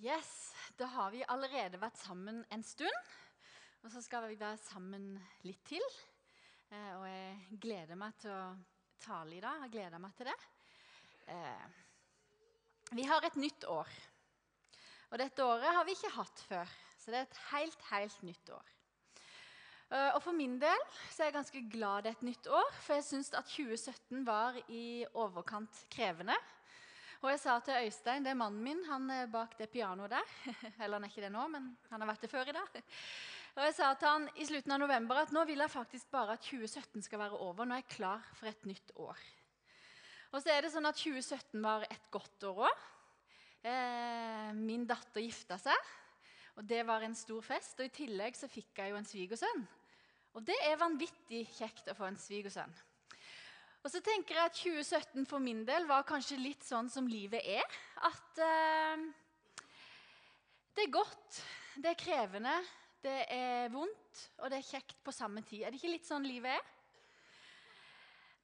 Yes, Da har vi allerede vært sammen en stund. Og så skal vi være sammen litt til. Eh, og jeg gleder meg til å tale i dag. Jeg gleder meg til det. Eh, vi har et nytt år. Og dette året har vi ikke hatt før. Så det er et helt, helt nytt år. Eh, og for min del så er jeg ganske glad det er et nytt år, for jeg syns at 2017 var i overkant krevende. Og jeg sa til Øystein, det er mannen min, han er bak det pianoet der. Eller han er ikke det nå, men han har vært det før i dag. Og jeg sa til han i slutten av november at nå vil jeg faktisk bare at 2017 skal være over. Nå er jeg klar for et nytt år. Og så er det sånn at 2017 var et godt år òg. Eh, min datter gifta seg, og det var en stor fest. Og i tillegg så fikk jeg jo en svigersønn. Og det er vanvittig kjekt å få en svigersønn. Og så tenker jeg at 2017 for min del var kanskje litt sånn som livet er. At eh, det er godt, det er krevende, det er vondt, og det er kjekt på samme tid. Er det ikke litt sånn livet er?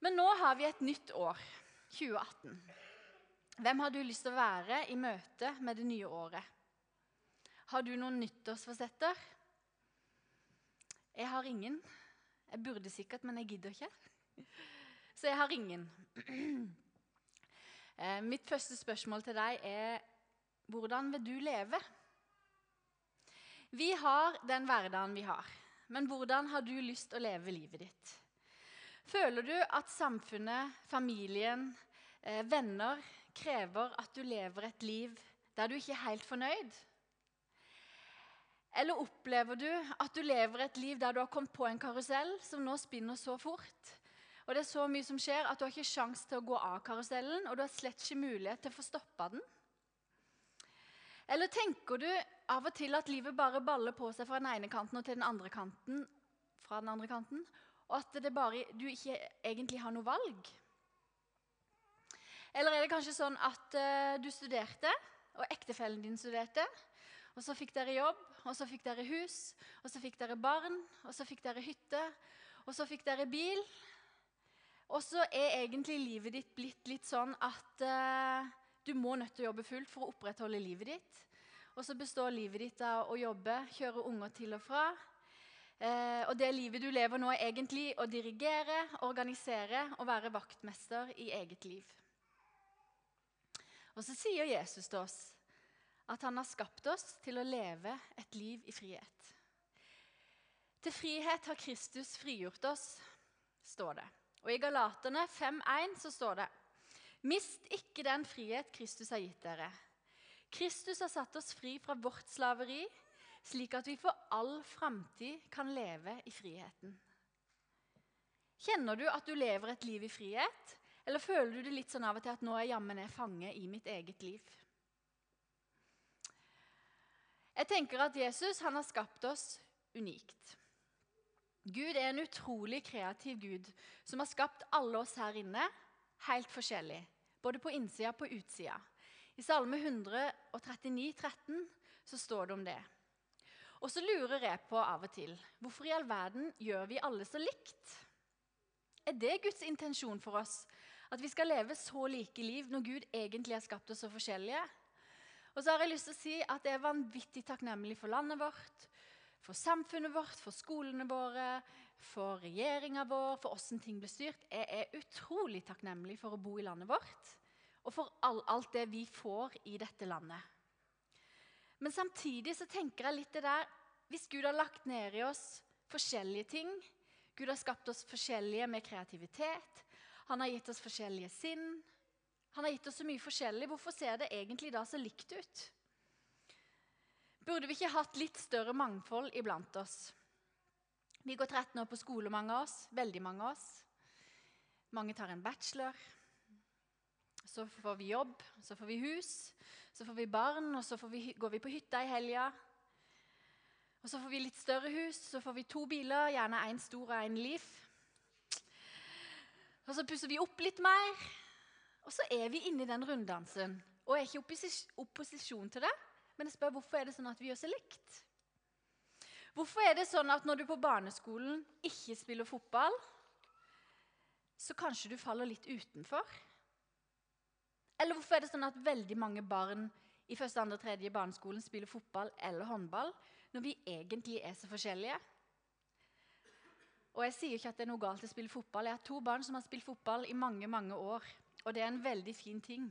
Men nå har vi et nytt år, 2018. Hvem har du lyst til å være i møte med det nye året? Har du noen nyttårsforsetter? Jeg har ingen. Jeg burde sikkert, men jeg gidder ikke. Så jeg har ingen. Eh, mitt første spørsmål til deg er hvordan vil du leve? Vi har den hverdagen vi har, men hvordan har du lyst til å leve livet ditt? Føler du at samfunnet, familien, eh, venner krever at du lever et liv der du ikke er helt fornøyd? Eller opplever du at du lever et liv der du har kommet på en karusell som nå spinner så fort og det er så mye som skjer at du har ikke sjans til å gå av karusellen, og du har slett ikke mulighet til å få stoppa den. Eller tenker du av og til at livet bare baller på seg fra den ene kanten og til den andre kanten, fra den andre kanten, og at bare, du ikke egentlig har noe valg? Eller er det kanskje sånn at uh, du studerte, og ektefellen din studerte, og så fikk dere jobb, og så fikk dere hus, og så fikk dere barn, og så fikk dere hytte, og så fikk dere bil, og så er egentlig livet ditt blitt litt sånn at uh, du må nødt til å jobbe fullt for å opprettholde livet ditt. Og så består livet ditt av å jobbe, kjøre unger til og fra. Eh, og det livet du lever nå, er egentlig å dirigere, organisere og være vaktmester i eget liv. Og så sier Jesus til oss at han har skapt oss til å leve et liv i frihet. Til frihet har Kristus frigjort oss, står det. Og I Galaterne 5,1 så står det Mist ikke den frihet Kristus har gitt dere. Kristus har satt oss fri fra vårt slaveri, slik at vi for all framtid kan leve i friheten. Kjenner du at du lever et liv i frihet, eller føler du det litt sånn av og til at nå er jammen jeg fange i mitt eget liv? Jeg tenker at Jesus han har skapt oss unikt. Gud er en utrolig kreativ Gud som har skapt alle oss her inne helt forskjellig. Både på innsida og på utsida. I Salme 139, 13, så står det om det. Og så lurer jeg på av og til hvorfor i all verden gjør vi alle så likt? Er det Guds intensjon for oss? At vi skal leve så like liv når Gud egentlig har skapt oss så forskjellige? Og så har jeg lyst til å si at jeg er vanvittig takknemlig for landet vårt, for samfunnet vårt, for skolene våre, for regjeringa vår, for åssen ting blir styrt. Jeg er utrolig takknemlig for å bo i landet vårt og for all, alt det vi får i dette landet. Men samtidig så tenker jeg litt det der Hvis Gud har lagt ned i oss forskjellige ting Gud har skapt oss forskjellige med kreativitet. Han har gitt oss forskjellige sinn. Han har gitt oss så mye forskjellig. Hvorfor ser det egentlig da så likt ut? Burde vi ikke hatt litt større mangfold iblant oss? Vi går 13 år på skole, mange av oss. Veldig mange av oss. Mange tar en bachelor. Så får vi jobb, så får vi hus, så får vi barn, og så vi, går vi på hytta i helga. Og så får vi litt større hus, så får vi to biler, gjerne én stor og én Leaf. Og så pusser vi opp litt mer, og så er vi inne i den runddansen. Og er ikke opposisjon til det, men jeg spør hvorfor er det sånn at vi gjør så likt? Hvorfor er det sånn at når du på barneskolen ikke spiller fotball, så kanskje du faller litt utenfor? Eller hvorfor er det sånn at veldig mange barn i første, andre, tredje barneskolen spiller fotball eller håndball når vi egentlig er så forskjellige? Og Jeg sier ikke at det er noe galt å spille fotball. Jeg har to barn som har spilt fotball i mange mange år. Og det er en veldig fin ting.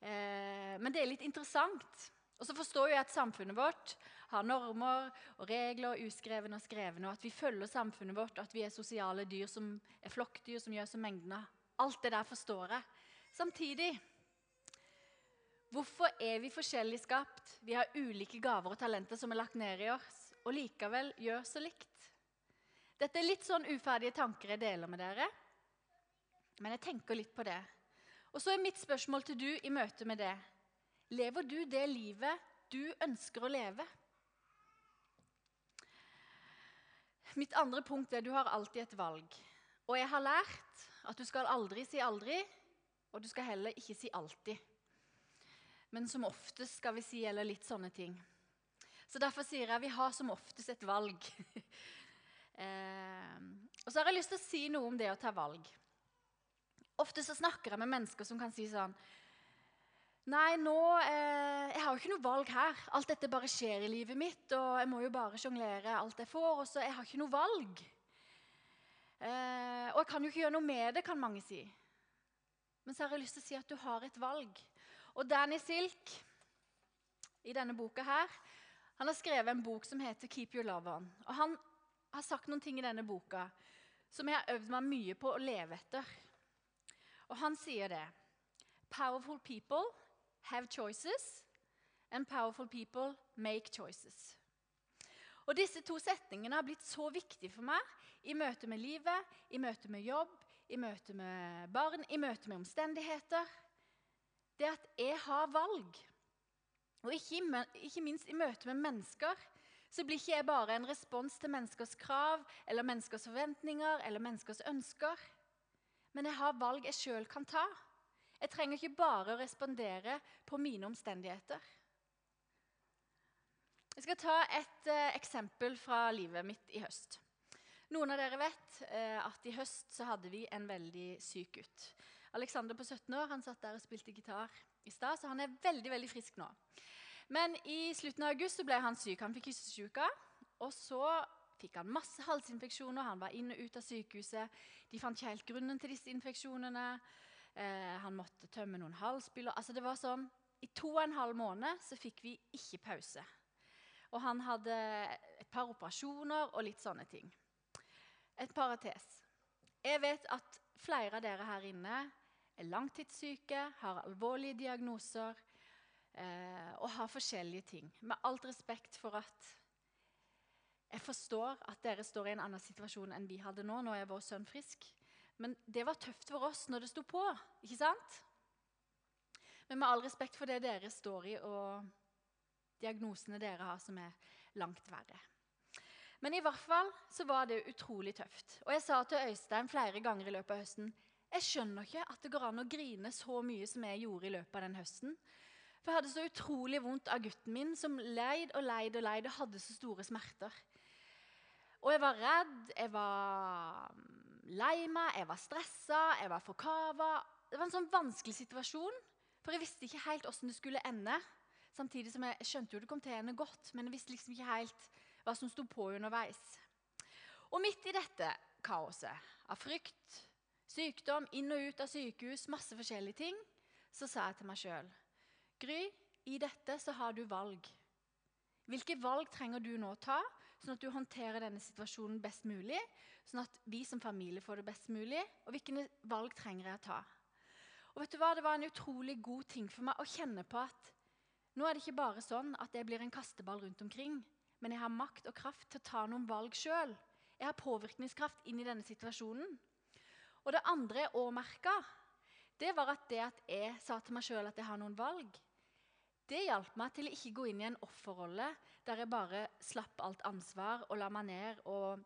Eh, men det er litt interessant. Og så forstår jeg at samfunnet vårt har normer og regler, uskrevne og skrevne, og at vi følger samfunnet vårt, og at vi er sosiale dyr som er flokkdyr som gjør som mengdene. Alt det der forstår jeg. Samtidig Hvorfor er vi forskjellig skapt? Vi har ulike gaver og talenter som er lagt ned i oss, og likevel gjør så likt. Dette er litt sånn uferdige tanker jeg deler med dere, men jeg tenker litt på det. Og så er mitt spørsmål til du i møte med det. Lever du det livet du ønsker å leve? Mitt andre punkt er du har alltid et valg. Og jeg har lært at du skal aldri si aldri, og du skal heller ikke si alltid. Men som oftest skal vi si eller litt sånne ting. Så Derfor sier jeg vi har som oftest et valg. eh, og så har jeg lyst til å si noe om det å ta valg. Ofte så snakker jeg med mennesker som kan si sånn Nei, nå eh, Jeg har jo ikke noe valg her. Alt dette bare skjer i livet mitt, og jeg må jo bare sjonglere alt jeg får. Og så jeg har ikke noe valg. Eh, og jeg kan jo ikke gjøre noe med det, kan mange si. Men så har jeg lyst til å si at du har et valg. Og Danny Silk i denne boka her, han har skrevet en bok som heter 'Keep Your Love On'. Og Han har sagt noen ting i denne boka som jeg har øvd meg mye på å leve etter. Og Han sier det. Powerful people have choices, and powerful people make choices. Og Disse to setningene har blitt så viktige for meg i møte med livet, i møte med jobb, i møte med barn, i møte med omstendigheter det at jeg har valg. Og ikke, ikke minst i møte med mennesker så blir ikke jeg bare en respons til menneskers krav eller menneskers forventninger eller menneskers ønsker. Men jeg har valg jeg sjøl kan ta. Jeg trenger ikke bare å respondere på mine omstendigheter. Jeg skal ta et eh, eksempel fra livet mitt i høst. Noen av dere vet eh, at i høst så hadde vi en veldig syk gutt. Alexander på 17 år han satt der og spilte gitar i stad, så han er veldig veldig frisk nå. Men i slutten av august så ble han syk. Han fikk kyssesyke. Og så fikk han masse halsinfeksjoner. Han var inn og ut av sykehuset. De fant ikke helt grunnen til disse infeksjonene. Eh, han måtte tømme noen halsbiler. Altså det var sånn, I to og en halv måned så fikk vi ikke pause. Og han hadde et par operasjoner og litt sånne ting. Et parates. Jeg vet at flere av dere her inne er langtidssyke, har alvorlige diagnoser eh, og har forskjellige ting. Med alt respekt for at jeg forstår at dere står i en annen situasjon enn vi hadde nå. Nå er vår sønn frisk. Men det var tøft for oss når det sto på. ikke sant? Men med all respekt for det dere står i, og diagnosene dere har, som er langt verre. Men i hvert fall så var det utrolig tøft. Og jeg sa til Øystein flere ganger i løpet av høsten jeg skjønner ikke at det går an å grine så mye som jeg gjorde i løpet av den høsten. For jeg hadde så utrolig vondt av gutten min, som leid og leid og leid og hadde så store smerter. Og jeg var redd, jeg var lei meg, jeg var stressa, jeg var forkava. Det var en sånn vanskelig situasjon, for jeg visste ikke helt åssen det skulle ende. Samtidig som jeg skjønte jo det kom til å ende godt, men jeg visste liksom ikke helt hva som sto på underveis. Og midt i dette kaoset av frykt, Sykdom, inn og ut av sykehus, masse forskjellige ting. Så sa jeg til meg sjøl Gry, i dette så har du valg. Hvilke valg trenger du nå å ta, sånn at du håndterer denne situasjonen best mulig? Sånn at vi som familie får det best mulig? Og hvilke valg trenger jeg å ta? Og vet du hva? Det var en utrolig god ting for meg å kjenne på at nå er det ikke bare sånn at jeg blir en kasteball rundt omkring, men jeg har makt og kraft til å ta noen valg sjøl. Jeg har påvirkningskraft inn i denne situasjonen. Og det andre jeg òg merka, det var at det at jeg sa til meg sjøl at jeg har noen valg, det hjalp meg til å ikke gå inn i en offerrolle der jeg bare slapp alt ansvar og la meg ned og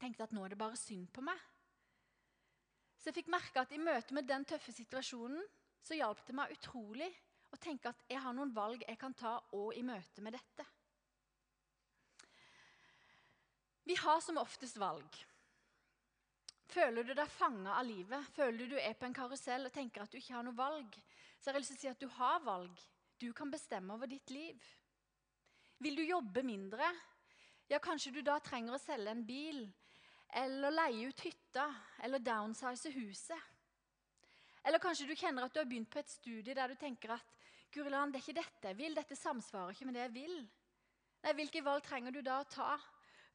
tenkte at nå er det bare synd på meg. Så jeg fikk merke at i møte med den tøffe situasjonen så hjalp det meg utrolig å tenke at jeg har noen valg jeg kan ta òg i møte med dette. Vi har som oftest valg. Føler du deg fanga av livet? Føler du du er på en karusell og tenker at du ikke har noe valg? Så jeg har lyst til å si at du har valg. du kan bestemme over ditt liv. Vil du jobbe mindre? Ja, kanskje du da trenger å selge en bil, eller leie ut hytta, eller downsize huset. Eller kanskje du kjenner at du har begynt på et studie der du tenker at Guriland, det er ikke dette jeg vil, dette samsvarer ikke med det jeg vil. Nei, Hvilke valg trenger du da å ta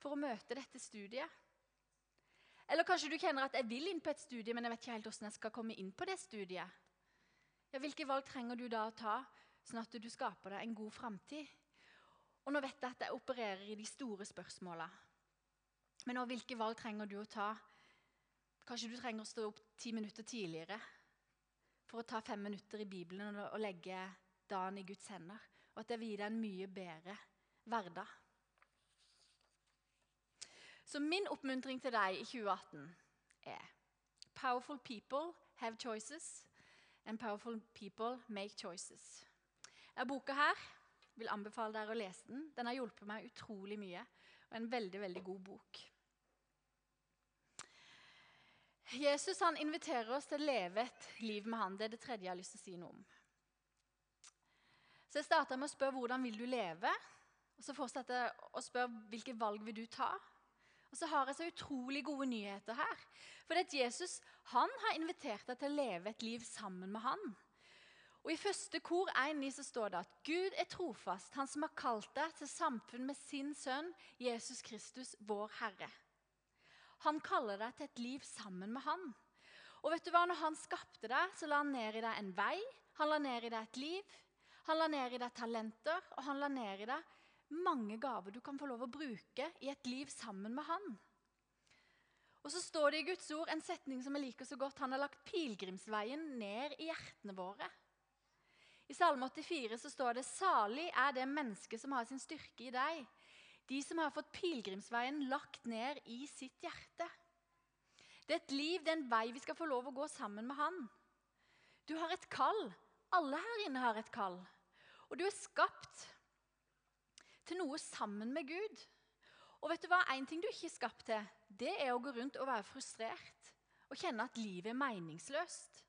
for å møte dette studiet? Eller kanskje du kjenner at jeg vil inn på et studie, men jeg vet ikke helt hvordan jeg skal komme inn på det studiet. Ja, Hvilke valg trenger du da å ta, sånn at du skaper deg en god framtid? Og nå vet jeg at jeg opererer i de store spørsmåla. Men også, hvilke valg trenger du å ta? Kanskje du trenger å stå opp ti minutter tidligere for å ta fem minutter i Bibelen og legge dagen i Guds hender. Og at det vil gi deg en mye bedre hverdag. Så min oppmuntring til deg i 2018 er Powerful people have choices, and powerful people make choices. Denne boka her vil anbefale dere å lese den. Den har hjulpet meg utrolig mye, og en veldig, veldig god bok. Jesus han inviterer oss til å leve et liv med han. Det er det tredje jeg har lyst til å si noe om. Så Jeg starta med å spørre hvordan vil du leve, og så fortsatte jeg å spørre hvilke valg vil du ta. Og så har jeg så utrolig gode nyheter her. For det at Jesus han har invitert deg til å leve et liv sammen med han. Og I første kor 1,9 så står det at Gud er trofast, han som har kalt deg til samfunn med sin sønn Jesus Kristus, vår Herre. Han kaller deg til et liv sammen med han. Og vet du hva? Når han skapte deg, så la han ned i deg en vei, han la ned i deg et liv. Han la ned i deg talenter, og han la ned i deg mange gaver du kan få lov å bruke i et liv sammen med han. Og så står det i Guds ord en setning som jeg liker så godt. Han har lagt pilegrimsveien ned i hjertene våre. I Salme 84 så står det salig er det mennesket som har sin styrke i deg. De som har fått pilegrimsveien lagt ned i sitt hjerte. Det er et liv, det er en vei vi skal få lov å gå sammen med Han. Du har et kall. Alle her inne har et kall. Og du er skapt til noe sammen med Gud. Og vet du hva? En ting du ikke er skapt til, det er å gå rundt og være frustrert og kjenne at livet er meningsløst.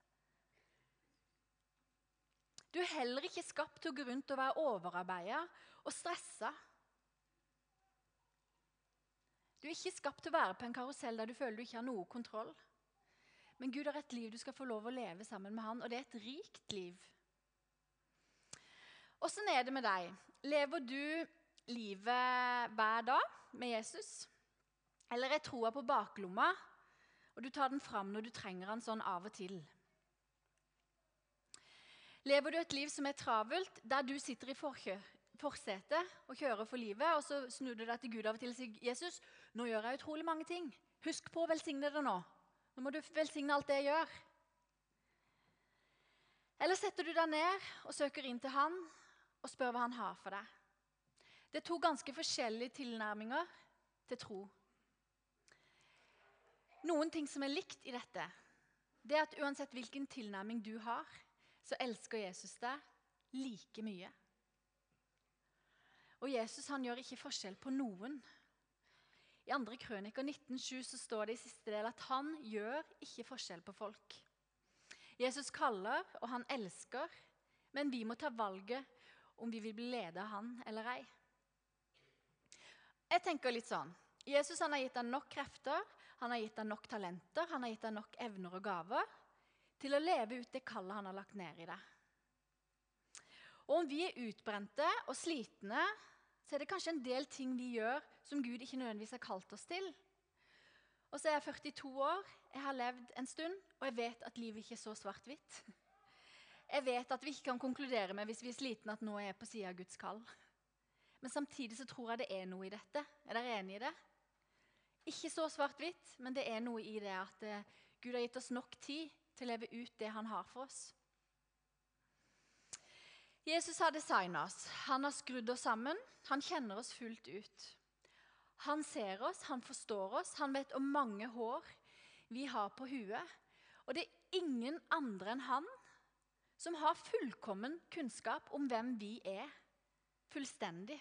Du er heller ikke skapt til å gå rundt og være overarbeida og stressa. Du er ikke skapt til å være på en karusell der du føler du ikke har noe kontroll. Men Gud har et liv du skal få lov å leve sammen med han, og det er et rikt liv. Åssen er det med deg? Lever du livet hver dag med Jesus? Eller er troa på baklomma, og du tar den fram når du trenger den sånn av og til? Lever du et liv som er travelt, der du sitter i forsetet og kjører for livet, og så snur du deg til Gud av og til og sier, 'Jesus, nå gjør jeg utrolig mange ting. Husk på å velsigne det nå. Nå må du velsigne alt det jeg gjør.' Eller setter du deg ned og søker inn til Han og spør hva Han har for deg? Det er to ganske forskjellige tilnærminger til tro. Noen ting som er likt i dette, det er at uansett hvilken tilnærming du har, så elsker Jesus deg like mye. Og Jesus han gjør ikke forskjell på noen. I 2. krøniker 19,7 så står det i siste del at han gjør ikke forskjell på folk. Jesus kaller, og han elsker, men vi må ta valget om vi vil bli ledet av han eller ei. Jeg tenker litt sånn. Jesus har gitt deg nok krefter, han har gitt deg nok talenter, han har gitt deg nok evner og gaver til å leve ut det kallet han har lagt ned i deg. Og om vi er utbrente og slitne, så er det kanskje en del ting vi gjør som Gud ikke nødvendigvis har kalt oss til. Og så er jeg 42 år, jeg har levd en stund, og jeg vet at livet ikke er så svart-hvitt. Jeg vet at vi ikke kan konkludere med hvis vi er sliten at nå er jeg på sida av Guds kall. Men samtidig så tror jeg det er noe i dette. Er dere enig i det? Ikke så svart-hvitt, men det er noe i det at eh, Gud har gitt oss nok tid til å leve ut det han har for oss. Jesus har designa oss. Han har skrudd oss sammen. Han kjenner oss fullt ut. Han ser oss, han forstår oss, han vet om mange hår vi har på huet. Og det er ingen andre enn han som har fullkommen kunnskap om hvem vi er. Fullstendig.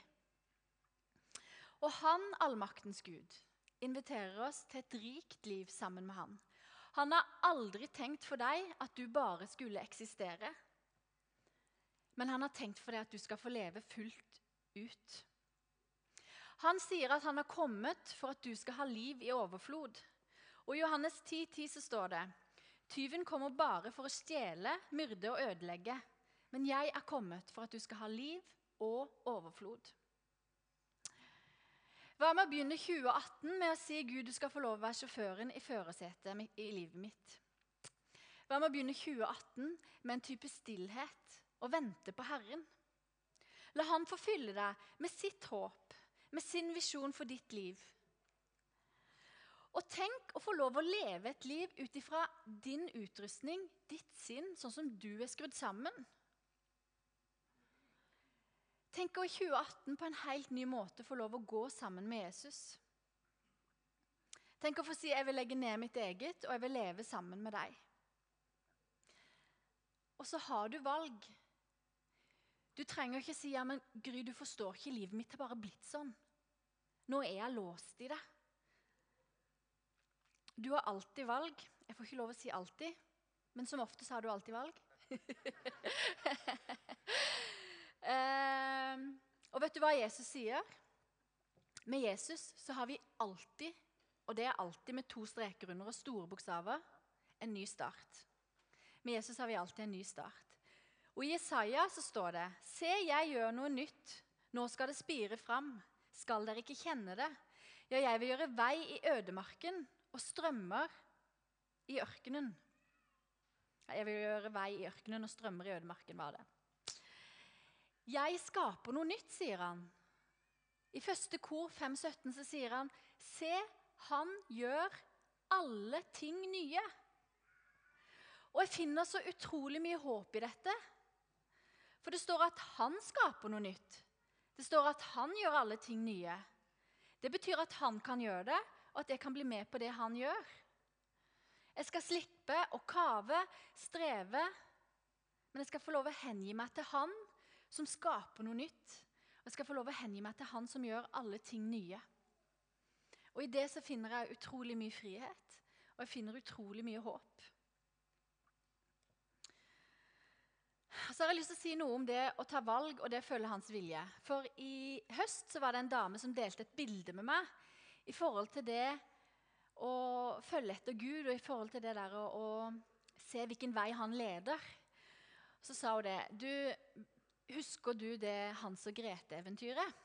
Og han, allmaktens Gud, inviterer oss til et rikt liv sammen med han. Han har aldri tenkt for deg at du bare skulle eksistere. Men han har tenkt for deg at du skal få leve fullt ut. Han sier at han har kommet for at du skal ha liv i overflod. Og I Johannes 10, 10 så står det Tyven kommer bare for å stjele, myrde og ødelegge. Men jeg er kommet for at du skal ha liv og overflod. Hva med å begynne 2018 med å si Gud, du skal få lov å være sjåføren i førersetet i livet mitt? Hva med å begynne 2018 med en type stillhet og vente på Herren? La Han få fylle deg med sitt håp, med sin visjon for ditt liv. Og tenk å få lov å leve et liv ut ifra din utrustning, ditt sinn, sånn som du er skrudd sammen. Tenk å i 2018 på en helt ny måte få lov å gå sammen med Jesus. Tenk å få si 'jeg vil legge ned mitt eget, og jeg vil leve sammen med deg'. Og så har du valg. Du trenger ikke si 'ja, men Gry, du forstår ikke, livet mitt har bare blitt sånn'. Nå er jeg låst i det. Du har alltid valg. Jeg får ikke lov å si alltid, men som oftest har du alltid valg. eh, og vet du hva Jesus sier? Med Jesus så har vi alltid, og det er alltid med to streker under og store bokstaver, en ny start. Med Jesus har vi alltid en ny start. Og I Jesaja så står det Se, jeg gjør noe nytt. Nå skal det spire fram. Skal dere ikke kjenne det? Ja, jeg vil gjøre vei i ødemarken og strømmer i ørkenen. Jeg vil gjøre vei i ørkenen og strømmer i ødemarken, var det. Jeg skaper noe nytt, sier han. I første kor 5.17 så sier han, Se, han gjør alle ting nye. Og jeg finner så utrolig mye håp i dette. For det står at han skaper noe nytt. Det står at han gjør alle ting nye. Det betyr at han kan gjøre det, og at jeg kan bli med på det han gjør. Jeg skal slippe å kave, streve, men jeg skal få lov å hengi meg til han som skaper noe nytt. Og jeg skal få lov å hengi meg til han som gjør alle ting nye. Og I det så finner jeg utrolig mye frihet, og jeg finner utrolig mye håp. Så har jeg lyst til å si noe om det å ta valg og det å følge hans vilje. For i høst så var det en dame som delte et bilde med meg i forhold til det å følge etter Gud og i forhold til det der å, å se hvilken vei han leder. Så sa hun det. Du, husker du det Hans og Grete-eventyret?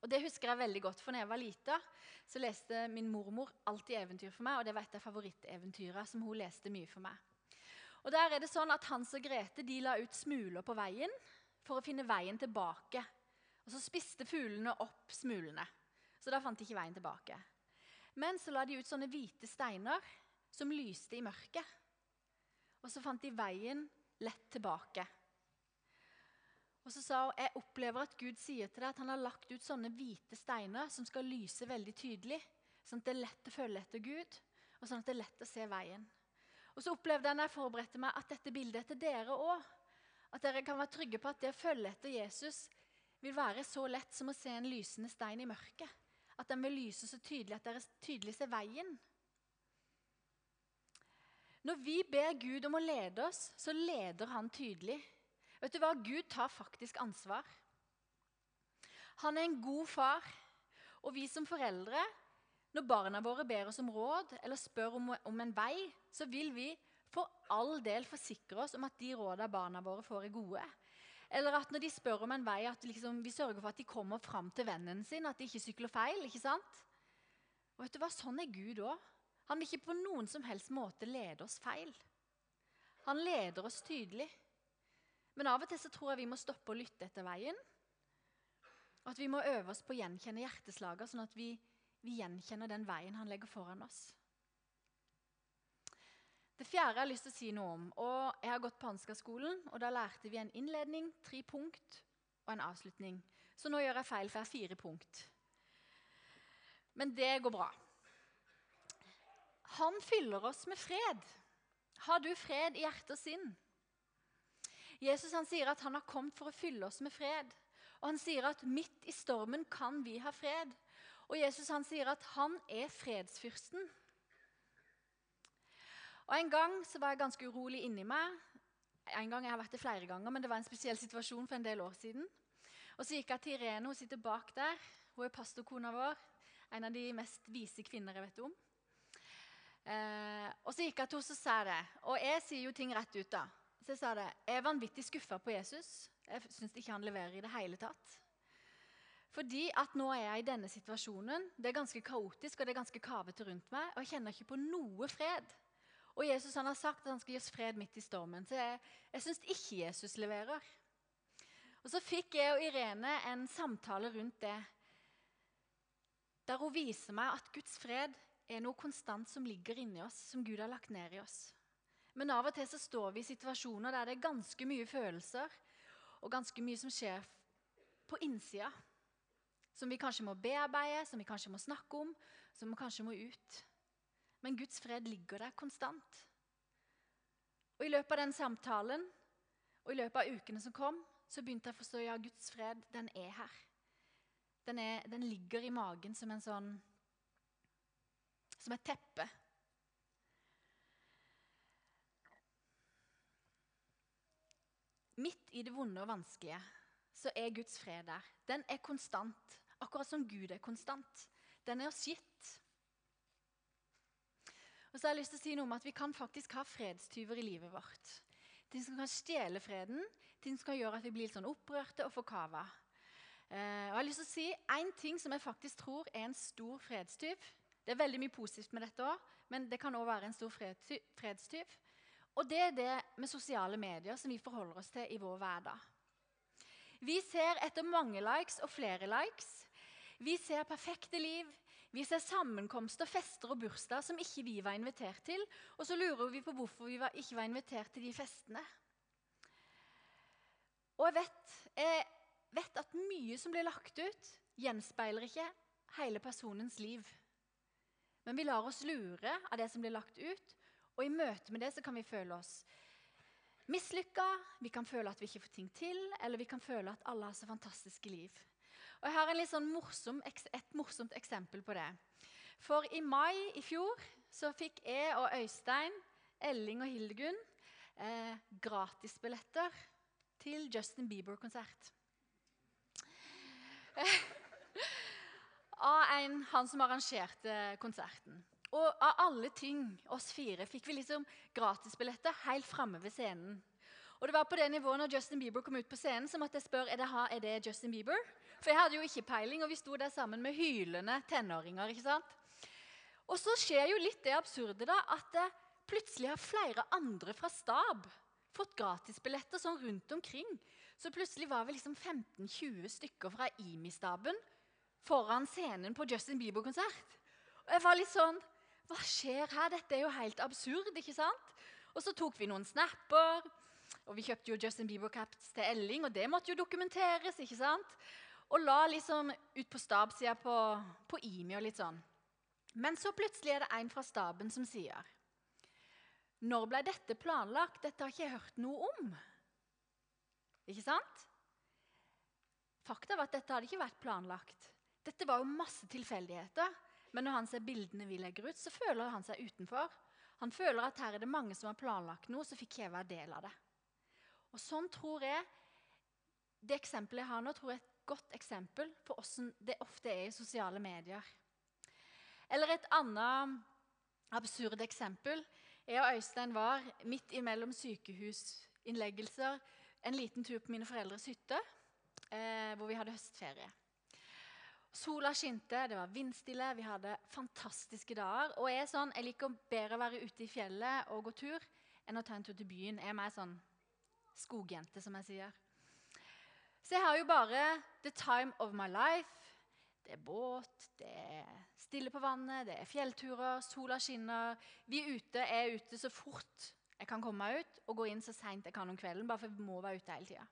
Og Det husker jeg veldig godt, for når jeg var lita, så leste min mormor alltid eventyr for meg, og det var et av favoritteventyrene som hun leste mye for meg. Og der er det sånn at Hans og Grete de la ut smuler på veien for å finne veien tilbake. Og Så spiste fuglene opp smulene, så da fant de ikke veien tilbake. Men så la de ut sånne hvite steiner som lyste i mørket. Og så fant de veien lett tilbake. Og så sa hun jeg opplever at Gud sier til deg at han har lagt ut sånne hvite steiner som skal lyse veldig tydelig, sånn at det er lett å følge etter Gud, og sånn at det er lett å se veien. Og så opplevde jeg når jeg forberedte meg, at dette bildet er til dere òg. At dere kan være trygge på at det å følge etter Jesus vil være så lett som å se en lysende stein i mørket. At den vil lyse så tydelig at dere tydelig ser veien. Når vi ber Gud om å lede oss, så leder han tydelig. Vet du hva? Gud tar faktisk ansvar. Han er en god far. Og vi som foreldre når barna våre ber oss om råd eller spør om, om en vei, så vil vi for all del forsikre oss om at de rådene barna våre får, er gode. Eller at når de spør om en vei, at liksom, vi sørger for at de kommer fram til vennen sin. At de ikke sykler feil. ikke sant? Og vet du hva? Sånn er Gud òg. Han vil ikke på noen som helst måte lede oss feil. Han leder oss tydelig. Men av og til så tror jeg vi må stoppe å lytte etter veien. Og at vi må øve oss på å gjenkjenne hjerteslaget, sånn at vi vi gjenkjenner den veien han legger foran oss. Det fjerde jeg har lyst til å si noe om. og Jeg har gått på Ansgar-skolen, og da lærte vi en innledning, tre punkt og en avslutning. Så nå gjør jeg feil, for jeg har fire punkt. Men det går bra. Han fyller oss med fred. Har du fred i hjerte og sinn? Jesus han sier at han har kommet for å fylle oss med fred. Og han sier at midt i stormen kan vi ha fred. Og Jesus han sier at han er fredsfyrsten. Og En gang så var jeg ganske urolig inni meg. en gang, jeg har vært det flere ganger, men det var en spesiell situasjon for en del år siden. Og Så gikk jeg til Irene, hun sitter bak der. Hun er pastorkona vår. En av de mest vise kvinner jeg vet om. Eh, og så gikk jeg til henne og sa det. Og jeg sier jo ting rett ut, da. Så jeg sa det. Jeg er vanvittig skuffa på Jesus. Jeg syns ikke han leverer i det hele tatt. Fordi at nå er jeg i denne situasjonen. Det er ganske kaotisk og det er ganske kavete rundt meg. Og jeg kjenner ikke på noe fred. Og Jesus han har sagt at han skal gi oss fred midt i stormen. Så jeg, jeg syns ikke Jesus leverer. Og Så fikk jeg og Irene en samtale rundt det. Der hun viser meg at Guds fred er noe konstant som ligger inni oss, som Gud har lagt ned i oss. Men av og til så står vi i situasjoner der det er ganske mye følelser og ganske mye som skjer på innsida. Som vi kanskje må bearbeide, som vi kanskje må snakke om, som vi kanskje må ut. Men Guds fred ligger der konstant. Og I løpet av den samtalen og i løpet av ukene som kom, så begynte jeg å forstå ja, Guds fred den er her. Den, er, den ligger i magen som en sånn Som et teppe. Midt i det vonde og vanskelige så er Guds fred der. Den er konstant, akkurat som Gud er konstant. Den er oss gitt. Og så har jeg lyst til å si noe om at Vi kan faktisk ha fredstyver i livet vårt. Ting som kan stjele freden, ting som kan gjøre at vi blir litt sånn opprørte og forkava. Eh, og jeg har lyst til å si En ting som jeg faktisk tror er en stor fredstyv Det er veldig mye positivt med dette òg, men det kan òg være en stor fredstyv. Og det er det med sosiale medier som vi forholder oss til i vår hverdag. Vi ser etter mange likes og flere likes. Vi ser perfekte liv. Vi ser sammenkomster, fester og bursdager som ikke vi var invitert til. Og så lurer vi på hvorfor vi ikke var invitert til de festene. Og jeg vet, jeg vet at mye som blir lagt ut, gjenspeiler ikke hele personens liv. Men vi lar oss lure av det som blir lagt ut, og i møte med det så kan vi føle oss mislykka, vi kan føle at vi ikke får ting til, eller vi kan føle at alle har så fantastiske liv. Og Jeg har sånn morsom, et morsomt eksempel på det. For i mai i fjor så fikk jeg og Øystein, Elling og Hildegunn eh, gratisbilletter til Justin Bieber-konsert. av en, han som arrangerte konserten. Og av alle ting, oss fire, fikk vi liksom gratisbilletter helt framme ved scenen. Og det var på det nivået når Justin Bieber kom ut på scenen, så måtte jeg spørre er det, er det Justin Bieber. For jeg hadde jo ikke peiling, og vi sto der sammen med hylende tenåringer. ikke sant? Og så skjer jo litt det absurde da, at det plutselig har flere andre fra stab fått gratisbilletter sånn rundt omkring. Så plutselig var vi liksom 15-20 stykker fra IMI-staben foran scenen på Justin Bieber-konsert. Og jeg var litt sånn Hva skjer her? Dette er jo helt absurd. ikke sant? Og så tok vi noen snapper. Og vi kjøpte jo Justin Bieber-caps til Elling, og det måtte jo dokumenteres. ikke sant? Og la liksom ut på stabsida på, på IMI og litt sånn. Men så plutselig er det en fra staben som sier Når ble dette planlagt? Dette har ikke jeg hørt noe om. Ikke sant? Fakta var at dette hadde ikke vært planlagt. Dette var jo masse tilfeldigheter. Men når han ser bildene vi legger ut, så føler han seg utenfor. Han føler at her er det mange som har planlagt noe, så fikk jeg være del av det. Og sånn tror jeg Det eksempelet jeg har nå, tror jeg godt eksempel på hvordan det ofte er i sosiale medier. Eller et annet absurd eksempel. Jeg og Øystein var midt imellom sykehusinnleggelser en liten tur på mine foreldres hytte, eh, hvor vi hadde høstferie. Sola skinte, det var vindstille, vi hadde fantastiske dager. Og jeg, sånn, jeg liker bedre å være ute i fjellet og gå tur enn å ta en tur til byen. Jeg er mer sånn skogjente, som jeg sier. Så jeg har jo bare the time of my life. Det er båt, det er stille på vannet, det er fjellturer, sola skinner. Vi er ute, jeg er ute så fort jeg kan komme meg ut, og gå inn så seint jeg kan om kvelden. bare for jeg må være ute hele tiden.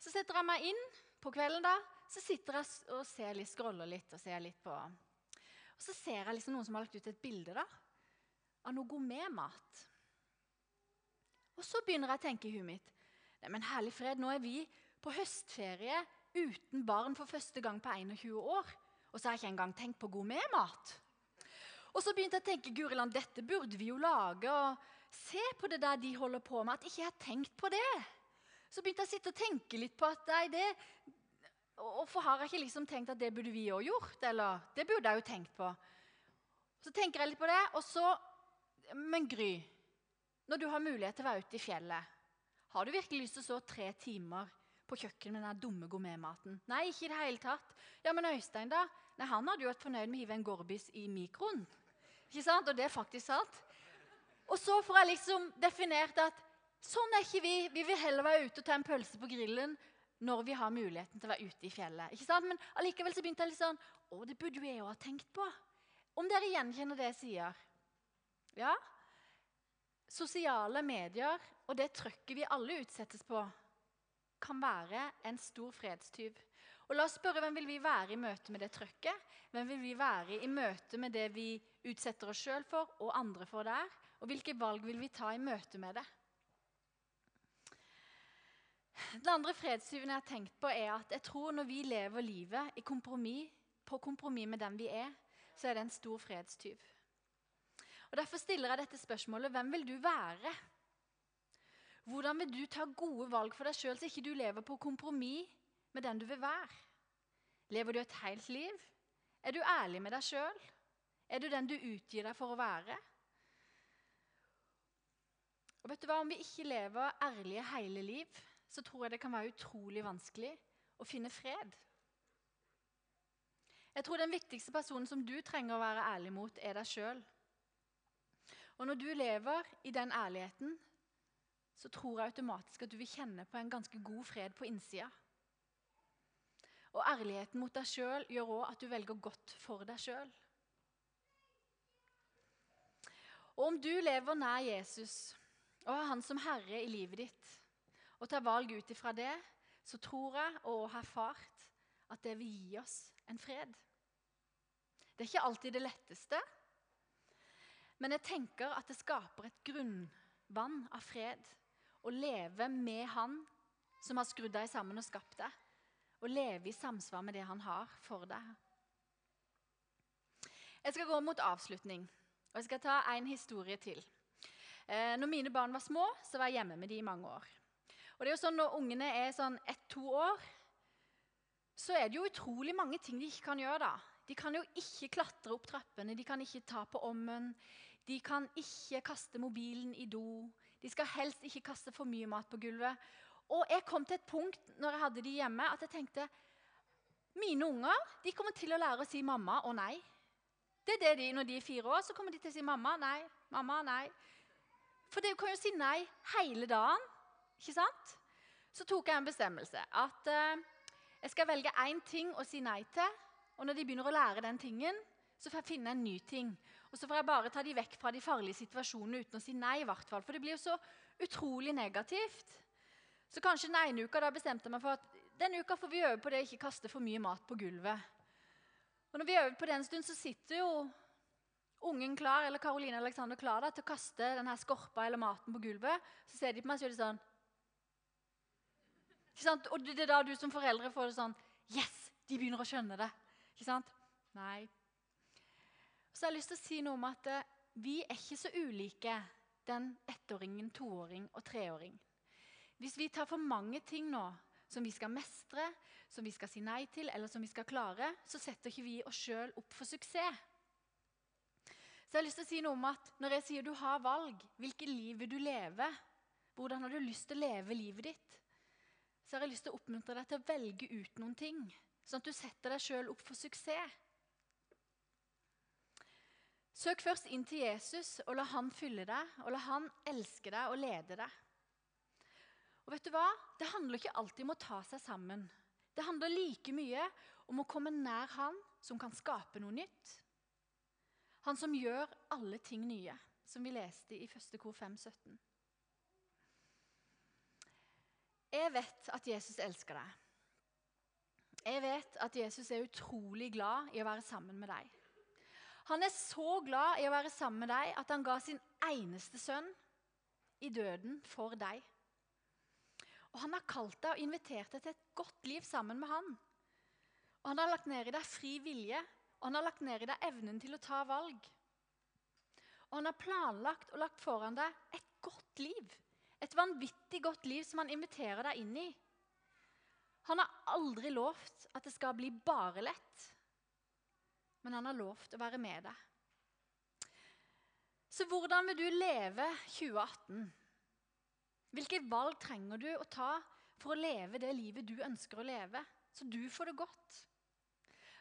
Så setter jeg meg inn på kvelden da, så sitter jeg og ser litt, scroller litt og ser litt på Og så ser jeg liksom noen som har lagt ut et bilde da, av noe gourmetmat. Og så begynner jeg å tenke i huet mitt Nei, men herlig fred, nå er vi på høstferie uten barn for første gang på 21 år. Og så har jeg ikke engang tenkt på god med-mat. Og så begynte jeg å tenke Guriland, dette burde vi jo lage. og se på det der de holder på med, at ikke jeg har tenkt på det. Så begynte jeg å sitte og tenke litt på at nei, det Hvorfor har jeg ikke liksom tenkt at det burde vi òg gjort? Eller det burde jeg jo tenkt på. Så tenker jeg litt på det, og så Men Gry, når du har mulighet til å være ute i fjellet, har du virkelig lyst til å stå tre timer på kjøkkenet med den dumme gourmetmaten? Nei, ikke i det hele tatt. Ja, men Øystein, da? Nei, Han hadde jo vært fornøyd med å hive en gorbis i mikroen. Ikke sant? Og det er faktisk sant. Og så får jeg liksom definert at sånn er ikke vi. Vi vil heller være ute og ta en pølse på grillen når vi har muligheten til å være ute i fjellet. Ikke sant? Men allikevel så begynte jeg litt sånn Å, det burde jo jeg òg ha tenkt på. Om dere gjenkjenner det jeg sier? Ja, sosiale medier og det trøkket vi alle utsettes på, kan være en stor fredstyv. Og la oss spørre hvem vil vi være i møte med det trøkket? Hvem vil vi være i møte med det vi utsetter oss sjøl for og andre for der? Og hvilke valg vil vi ta i møte med det? Den andre fredstyven jeg har tenkt på, er at jeg tror når vi lever livet kompromis, på kompromiss med den vi er, så er det en stor fredstyv. Og Derfor stiller jeg dette spørsmålet hvem vil du være? Hvordan vil du ta gode valg for deg sjøl, så ikke du lever på kompromiss med den du vil være? Lever du et helt liv? Er du ærlig med deg sjøl? Er du den du utgir deg for å være? Og vet du hva, Om vi ikke lever ærlige hele liv, så tror jeg det kan være utrolig vanskelig å finne fred. Jeg tror den viktigste personen som du trenger å være ærlig mot, er deg sjøl. Og når du lever i den ærligheten, så tror jeg automatisk at du vil kjenne på en ganske god fred på innsida. Og ærligheten mot deg sjøl gjør òg at du velger godt for deg sjøl. Og om du lever nær Jesus og har Han som Herre i livet ditt, og tar valg ut ifra det, så tror jeg og har erfart at det vil gi oss en fred. Det er ikke alltid det letteste, men jeg tenker at det skaper et grunnvann av fred å leve med Han som har skrudd deg sammen og skapt deg, Å leve i samsvar med det Han har for deg. Jeg skal gå mot avslutning, og jeg skal ta en historie til. Eh, når mine barn var små, så var jeg hjemme med dem i mange år. Og det er jo sånn Når ungene er sånn ett-to år, så er det jo utrolig mange ting de ikke kan gjøre. da. De kan jo ikke klatre opp trappene, de kan ikke ta på ommen, de kan ikke kaste mobilen i do. De skal helst ikke kaste for mye mat på gulvet. Og jeg kom til et punkt når jeg hadde de hjemme, at jeg tenkte mine unger de kommer til å lære å si mamma og nei. Det er det de, Når de er fire år, så kommer de til å si mamma, nei, mamma, nei. For de kan jo si nei hele dagen. ikke sant? Så tok jeg en bestemmelse. At uh, jeg skal velge én ting å si nei til. Og når de begynner å lære den tingen, så får jeg finne en ny ting. Og så får jeg bare ta de vekk fra de farlige situasjonene uten å si nei. I hvert fall, For det blir jo så utrolig negativt. Så kanskje den ene uka da bestemte jeg meg for at denne uka får vi øve på det å ikke kaste for mye mat på gulvet. Og når vi øver på det en stund, så sitter jo ungen klar, eller Karoline Alexander klar da, til å kaste denne skorpa eller maten på gulvet. Så ser de på meg og så gjør de sånn. Ikke sant? Og det er da du som foreldre får det sånn Yes! De begynner å skjønne det. Ikke sant? Nei, så jeg har lyst til å si noe om at eh, vi er ikke så ulike den ettåringen, toåring og treåring. Hvis vi tar for mange ting nå som vi skal mestre, som vi skal si nei til, eller som vi skal klare, så setter ikke vi oss sjøl opp for suksess. Så jeg har lyst til å si noe om at Når jeg sier du har valg, hvilket liv vil du leve? Hvordan har du lyst til å leve livet ditt? Så har jeg lyst til å oppmuntre deg til å velge ut noen ting, sånn at du setter deg sjøl opp for suksess. Søk først inn til Jesus og la han fylle deg, og la han elske deg og lede deg. Og vet du hva? Det handler ikke alltid om å ta seg sammen. Det handler like mye om å komme nær han som kan skape noe nytt. Han som gjør alle ting nye, som vi leste i 1. kor 5, 17. Jeg vet at Jesus elsker deg. Jeg vet at Jesus er utrolig glad i å være sammen med deg. Han er så glad i å være sammen med deg at han ga sin eneste sønn i døden for deg. Og Han har kalt deg og invitert deg til et godt liv sammen med han. Og Han har lagt ned i deg fri vilje, og han har lagt ned i deg evnen til å ta valg. Og han har planlagt og lagt foran deg et godt liv. Et vanvittig godt liv som han inviterer deg inn i. Han har aldri lovt at det skal bli bare lett, men han har lovt å være med deg. Så hvordan vil du leve 2018? Hvilke valg trenger du å ta for å leve det livet du ønsker å leve, så du får det godt?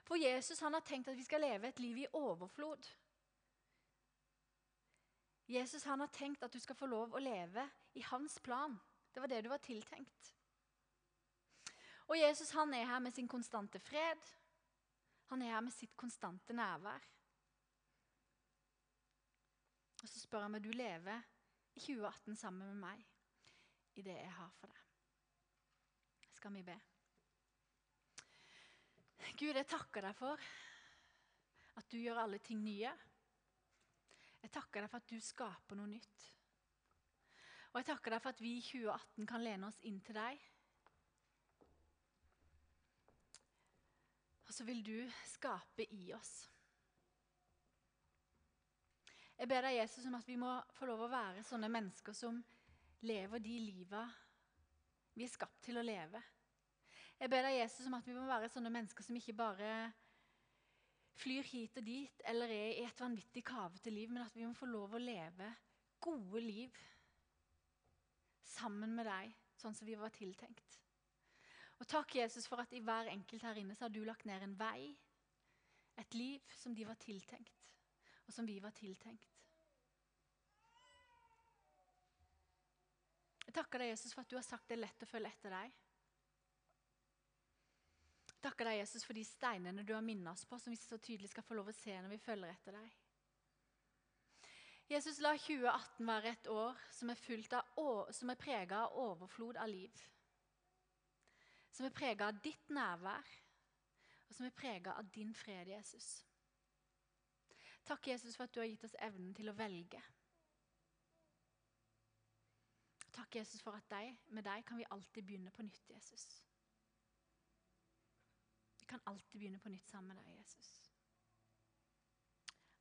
For Jesus han har tenkt at vi skal leve et liv i overflod. Jesus han har tenkt at du skal få lov å leve i hans plan. Det var det du var tiltenkt. Og Jesus han er her med sin konstante fred. Han er her med sitt konstante nærvær. Og så spør han meg du lever i 2018 sammen med meg i det jeg har for deg. Skal vi be? Gud, jeg takker deg for at du gjør alle ting nye. Jeg takker deg for at du skaper noe nytt. Og jeg takker deg for at vi i 2018 kan lene oss inn til deg. Og så vil du skape i oss. Jeg ber deg, Jesus, om at vi må få lov å være sånne mennesker som lever de liva vi er skapt til å leve. Jeg ber deg, Jesus, om at vi må være sånne mennesker som ikke bare flyr hit og dit eller er i et vanvittig kavete liv, men at vi må få lov å leve gode liv sammen med deg, sånn som vi var tiltenkt. Og takk, Jesus, for at i hver enkelt her inne så har du lagt ned en vei, et liv som de var tiltenkt og som vi var tiltenkt. Jeg takker deg, Jesus, for at du har sagt det er lett å følge etter deg. Jeg takker deg, Jesus, for de steinene du har minnet oss på, som vi så tydelig skal få lov å se når vi følger etter deg. Jesus, la 2018 være et år som er, av, er prega av overflod av liv. Som er prega av ditt nærvær, og som er prega av din fred, Jesus. Takk, Jesus, for at du har gitt oss evnen til å velge. Takk, Jesus, for at deg, med deg kan vi alltid begynne på nytt, Jesus. Vi kan alltid begynne på nytt sammen med deg, Jesus.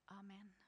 Amen.